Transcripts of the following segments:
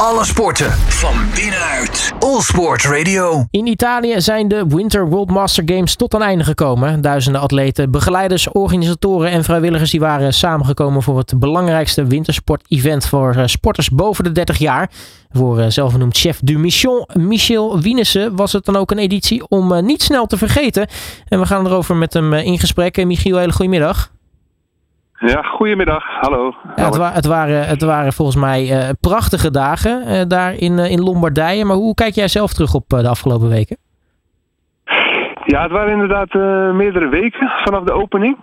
Alle sporten van binnenuit. All Sport Radio. In Italië zijn de Winter World Master Games tot een einde gekomen. Duizenden atleten, begeleiders, organisatoren en vrijwilligers die waren samengekomen voor het belangrijkste wintersport-event voor eh, sporters boven de 30 jaar. Voor eh, zelfbenoemd chef du mission Michel Wienissen was het dan ook een editie om eh, niet snel te vergeten. En we gaan erover met hem in gesprek. Michiel, hele goedemiddag. Ja, goedemiddag. Hallo. Ja, het, wa het, waren, het waren volgens mij uh, prachtige dagen uh, daar in, uh, in Lombardije. Maar hoe kijk jij zelf terug op de afgelopen weken? Ja, het waren inderdaad meerdere weken vanaf de opening.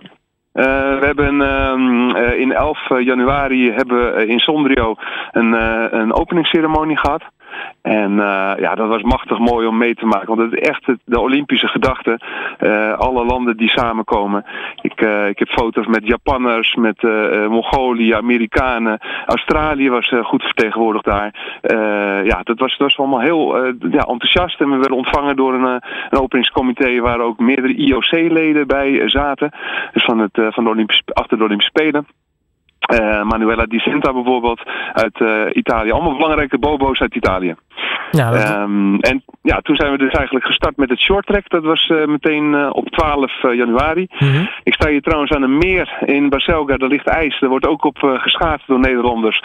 we hebben um, in 11 januari hebben we in Sondrio een, een openingsceremonie gehad. En uh, ja, dat was machtig mooi om mee te maken. Want het is echt de Olympische gedachte. Uh, alle landen die samenkomen. Ik, uh, ik heb foto's met Japanners, met Mongolië, Amerikanen. Australië was goed vertegenwoordigd daar. ja, dat was, dat was allemaal heel ja, enthousiast. En we werden ontvangen door een, een openingscomité waar ook meerdere IOC-leden bij zaten. Dus van, het, van de Olympische, achter de Olympische Spelen. Uh, Manuela Di Cinta bijvoorbeeld uit uh, Italië. Allemaal belangrijke bobo's uit Italië. Ja, dat... um, en ja, toen zijn we dus eigenlijk gestart met het short track. Dat was uh, meteen op 12 januari. Mm -hmm. Ik sta hier trouwens aan een meer in Barcelga. Daar ligt ijs. Er wordt ook op geschaatst door Nederlanders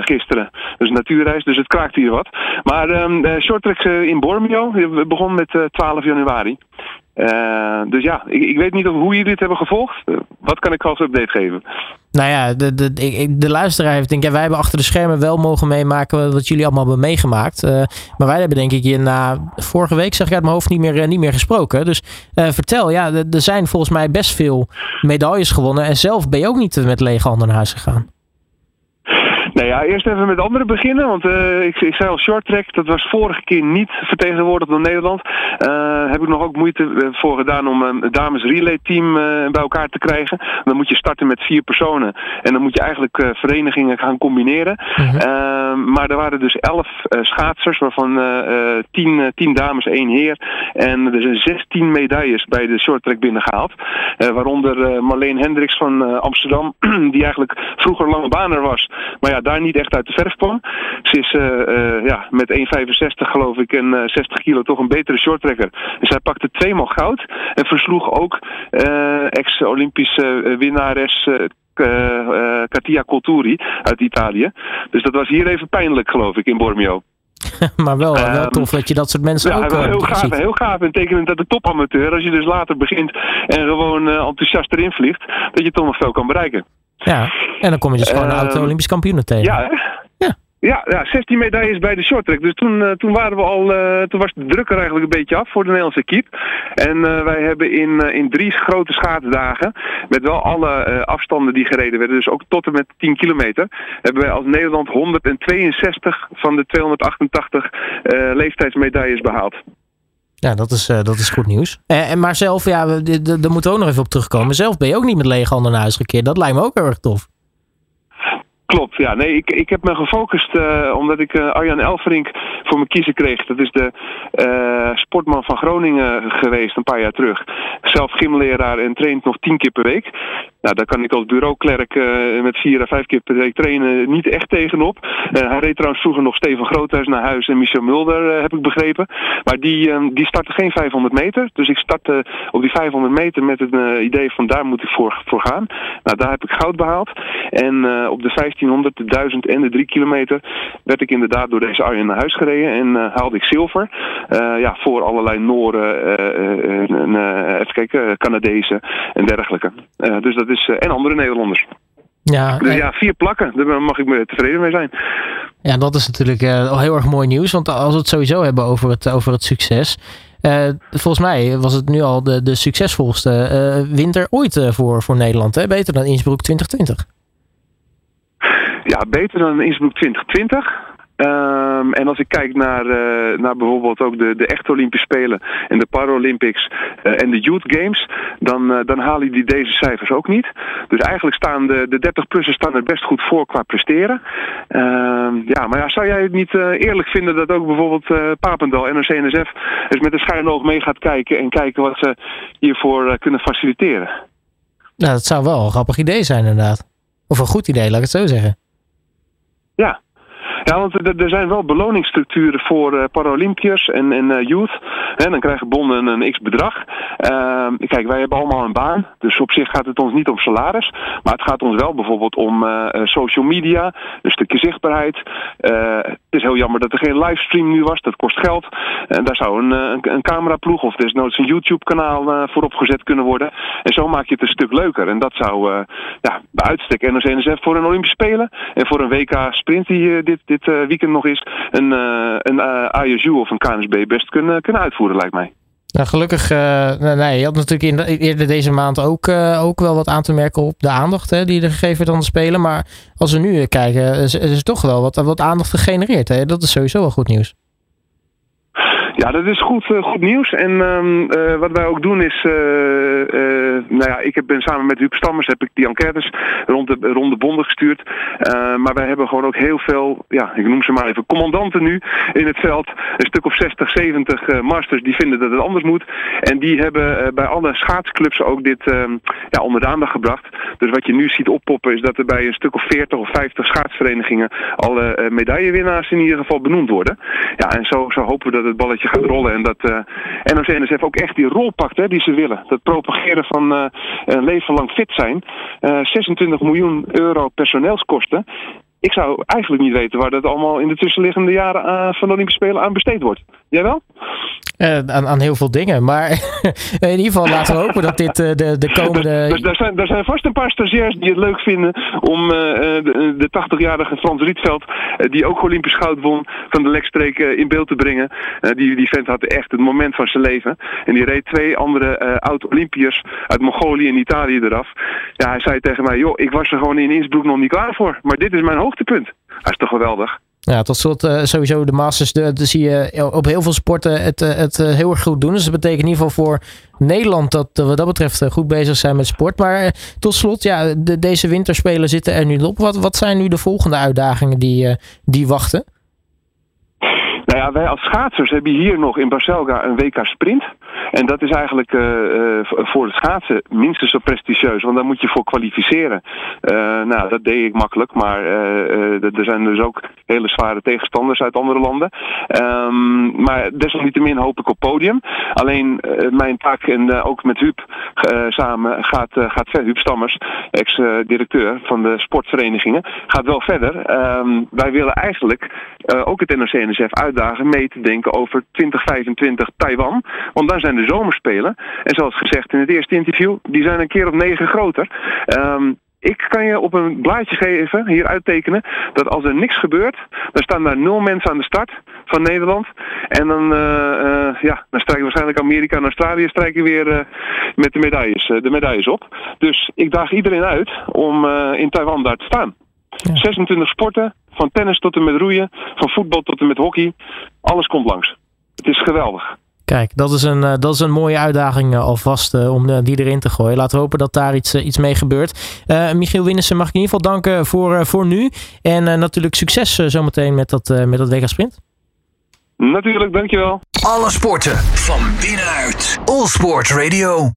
gisteren. Dus natuurreis, dus het kraakt hier wat. Maar um, short track in Bormio. We begonnen met 12 januari. Uh, dus ja, ik, ik, weet niet of, hoe jullie dit hebben gevolgd. Wat kan ik als update geven? Nou ja, de, de, de, de luisteraar heeft denk ik, wij hebben achter de schermen wel mogen meemaken wat jullie allemaal hebben meegemaakt. Uh, maar wij hebben denk ik je na vorige week, zeg ik uit mijn hoofd, niet meer, niet meer gesproken. Dus vertel, ja, er zijn volgens mij best veel medailles gewonnen. En zelf ben je ook niet met lege handen naar huis gegaan. Nou ja, eerst even met anderen beginnen. Want uh, ik, ik zei al short track, dat was vorige keer niet vertegenwoordigd door Nederland. Uh, heb ik nog ook moeite voor gedaan om een dames relay team uh, bij elkaar te krijgen. Dan moet je starten met vier personen. En dan moet je eigenlijk verenigingen gaan combineren. -hmm. maar er waren dus elf schaatsers, waarvan tien, tien dames, één heer. En er zijn zestien medailles bij de short track binnengehaald. waaronder Marleen Hendricks van Amsterdam, die eigenlijk vroeger lange baner was. Maar ja, daar niet echt uit de verf kwam. Ze is uh, uh, ja, met 1,65 geloof ik en uh, 60 kilo toch een betere shorttrekker. Dus hij pakte tweemaal goud en versloeg ook ex-Olympische winnares Katia Colturi uit Italië. Dus dat was hier even pijnlijk geloof ik in Bormio. maar wel, wel um, tof dat je dat soort mensen ja, ook wel heel gaaf, ziet. heel gaaf. En tekenend dat de topamateur, als je dus later begint en gewoon enthousiast erin vliegt, dat je toch nog veel kan bereiken. Ja, en dan kom je dus gewoon uh, oude Olympisch kampioenen tegen. Ja, ja. Ja, ja, 16 medailles bij de shorttrack. Dus toen, uh, toen waren we al, uh, toen was de druk er eigenlijk een beetje af voor de Nederlandse equipe. En uh, wij hebben in, in drie grote schaatsdagen, met wel alle afstanden die gereden werden, dus ook tot en met 10 kilometer, hebben wij als Nederland 162 van de 288 leeftijdsmedailles behaald. Ja, dat is, uh, dat is goed nieuws. Uh, en maar zelf, ja, daar moeten we ook nog even op terugkomen. Zelf ben je ook niet met lege handen naar huis gekeerd. Dat lijkt me ook heel erg tof. Klopt, ja. Nee, ik, ik heb me gefocust uh, omdat ik uh, Arjan Elverink voor me kiezen kreeg. Dat is de uh, sportman van Groningen geweest een paar jaar terug. Zelf gymleraar en traint nog tien keer per week. Nou, daar kan ik als bureauklerk met vier à vijf keer per week trainen niet echt tegenop. hij reed trouwens vroeger nog Steven Groothuis naar huis en Michel Mulder, heb ik begrepen. Maar die, die startte geen 500 meter. Dus ik startte op die 500 meter met het idee van daar moet ik voor, voor gaan. Nou, daar heb ik goud behaald. En op de 1500, de 1000 en de 3 kilometer werd ik inderdaad door deze Arjen naar huis gereden en haalde ik zilver. Ja, voor allerlei Noren, even kijken, Canadezen en dergelijke. dus dat is, en andere Nederlanders. Ja, dus ja, vier plakken, daar mag ik me tevreden mee zijn. Ja, dat is natuurlijk al heel erg mooi nieuws. Want als we het sowieso hebben over het, over het succes. Uh, volgens mij was het nu al de, de succesvolste uh, winter ooit voor, voor Nederland. Hè? Beter dan Innsbruck 2020. Ja, beter dan Innsbruck 2020. Um, en als ik kijk naar, uh, naar bijvoorbeeld ook de, de echte Olympische Spelen en de Paralympics uh, en de Youth Games, dan, uh, dan halen die deze cijfers ook niet. Dus eigenlijk staan de, de 30-plussers staan er best goed voor qua presteren. Um, ja, maar ja, zou jij het niet eerlijk vinden dat ook bijvoorbeeld Papendal, NRC-NSF, eens met een schuin oog mee gaat kijken en kijken wat ze hiervoor kunnen faciliteren? Nou, dat zou wel een grappig idee zijn inderdaad. Of een goed idee, laat ik het zo zeggen. Ja, Ja, want er, zijn wel beloningsstructuren voor Paralympiërs en, en youth. En dan krijgen bonden een x-bedrag. Ehm, kijk, wij hebben allemaal een baan. Dus op zich gaat het ons niet om salaris. Maar het gaat ons wel bijvoorbeeld om social media. Een stukje zichtbaarheid. het is heel jammer dat er geen livestream nu was. Dat kost geld. En daar zou een, een, cameraploeg of desnoods een YouTube-kanaal voor opgezet kunnen worden. En zo maak je het een stuk leuker. En dat zou ja, bij uitstek NOC-NSF voor een Olympische Spelen en voor een WK Sprint die dit, dit uh, weekend nog is, een, een ISU of een KNSB best kunnen, kunnen uitvoeren, lijkt mij. Nou, gelukkig, nee, je had natuurlijk in, eerder deze maand ook, ook wel wat aan te merken op de aandacht hè, die er gegeven werd aan de Spelen. Maar als we nu kijken, is, is toch wel wat, wat aandacht gegenereerd. Hè? Dat is sowieso wel goed nieuws. Ja, dat is goed, uh, goed nieuws. En uh, wat wij ook doen is, uh, nou ja, ik heb, ben samen met Huub Stammers heb ik die enquêtes rond de, rond de bonden gestuurd. maar wij hebben gewoon ook heel veel, ja, ik noem ze maar even commandanten nu in het veld. Een stuk of 60, 70 masters die vinden dat het anders moet. En die hebben bij alle schaatsclubs ook dit ehm, ja, onder de aandacht gebracht. Dus wat je nu ziet oppoppen is dat er bij een stuk of 40 of 50 schaatsverenigingen alle medaillewinnaars in ieder geval benoemd worden. Ja, en zo, zo hopen we dat het balletje gaat rollen. En dat eh, NOC-NSF ook echt die rol pakt hè, die ze willen. Dat propageren van uh, een leven lang fit zijn. Eh, 26 miljoen euro personeelskosten. Ik zou eigenlijk niet weten waar dat allemaal in de tussenliggende jaren van de Olympische Spelen aan besteed wordt. Jij wel? Uh, aan, aan, heel veel dingen. Maar in ieder geval laten we hopen dat dit uh, de, de komende. Dus, daar, zijn, daar zijn vast een paar stagiairs die het leuk vinden om uh, de, de 80-jarige Frans Rietveld, die ook Olympisch goud won, van de lekstreek in beeld te brengen. die, die vent had echt het moment van zijn leven. En die reed twee andere oud-Olympiërs uit Mongolië en Italië eraf. Ja, hij zei tegen mij: joh, ik was er gewoon in Innsbruck nog niet klaar voor. Maar dit is mijn hoogtepunt. Hij is toch geweldig. Ja, tot slot uh, sowieso de Masters. De, de, zie je op heel veel sporten het, eh, het uh, heel erg goed doen. Dus dat betekent in ieder geval voor Nederland dat we wat dat betreft goed bezig zijn met sport. Maar tot slot, ja, de, deze winterspelen zitten er nu op. Wat, wat zijn nu de volgende uitdagingen die, die wachten? Nou ja, wij als schaatsers hebben hier nog in Barcelga een WK Sprint. En dat is eigenlijk uh, voor het schaatsen minstens zo prestigieus, want daar moet je voor kwalificeren. Uh, nou, dat deed ik makkelijk, maar er zijn dus ook hele zware tegenstanders uit andere landen. Um, maar desalniettemin hoop ik op podium. Alleen mijn taak, en ook met Huub samen, gaat, gaat verder. Huub Stammers, ex-directeur van de sportverenigingen, gaat wel verder. Um, wij willen eigenlijk ook het NOC-NSF uitdagen mee te denken over 2025 Taiwan. Want daar zijn de zomerspelen. En zoals gezegd in het eerste interview, die zijn een keer of negen groter. Um, ik kan je op een blaadje geven, hier uittekenen, dat als er niks gebeurt, dan staan daar nul mensen aan de start van Nederland. En dan, uh, uh, ja, dan strijken waarschijnlijk Amerika en Australië strijken weer uh, met de medailles, de medailles op. Dus ik daag iedereen uit om in Taiwan daar te staan. Ja. 26 sporten, van tennis tot en met roeien, van voetbal tot en met hockey. Alles komt langs. Het is geweldig. Kijk, dat is een, uh, dat is een mooie uitdaging uh, alvast uh, om die erin te gooien. Laten we hopen dat daar iets, iets mee gebeurt. Michiel Winnissen mag ik in ieder geval danken voor, voor nu. En natuurlijk succes zometeen met dat, met dat WK Sprint. Natuurlijk, dankjewel. Alle sporten van binnenuit. All Sport Radio.